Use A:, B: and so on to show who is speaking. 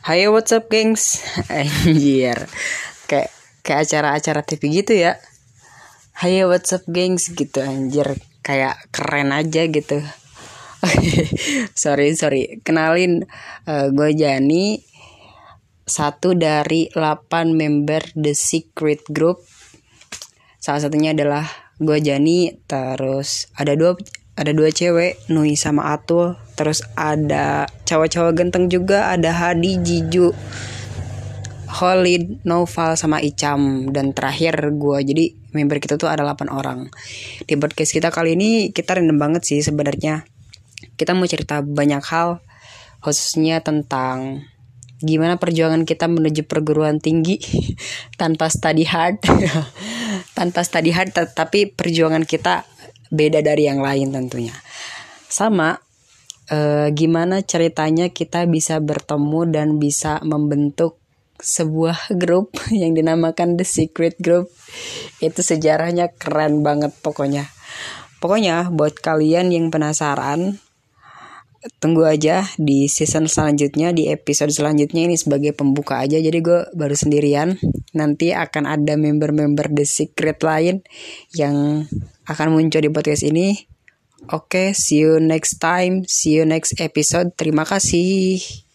A: Hai what's up gengs? Anjir. Kayak kayak acara-acara TV gitu ya. Hai what's up gengs? Gitu anjir. Kayak keren aja gitu. Sorry sorry. Kenalin uh, Gue Jani. Satu dari 8 member The Secret Group. Salah satunya adalah gue Jani. Terus ada dua ada dua cewek Nui sama Atul. Terus ada cowok-cowok ganteng juga. Ada Hadi Jiju Holid Noval sama Icam dan terakhir gue jadi member kita tuh ada 8 orang. Di podcast kita kali ini kita random banget sih sebenarnya. Kita mau cerita banyak hal khususnya tentang gimana perjuangan kita menuju perguruan tinggi tanpa study hard. Tanpa study hard tapi perjuangan kita beda dari yang lain tentunya. Sama eh, gimana ceritanya kita bisa bertemu dan bisa membentuk sebuah grup yang dinamakan The Secret Group. Itu sejarahnya keren banget pokoknya. Pokoknya buat kalian yang penasaran tunggu aja di season selanjutnya di episode selanjutnya ini sebagai pembuka aja. Jadi gue baru sendirian. Nanti akan ada member-member The Secret lain yang akan muncul di podcast ini. Oke okay, see you next time. See you next episode. Terima kasih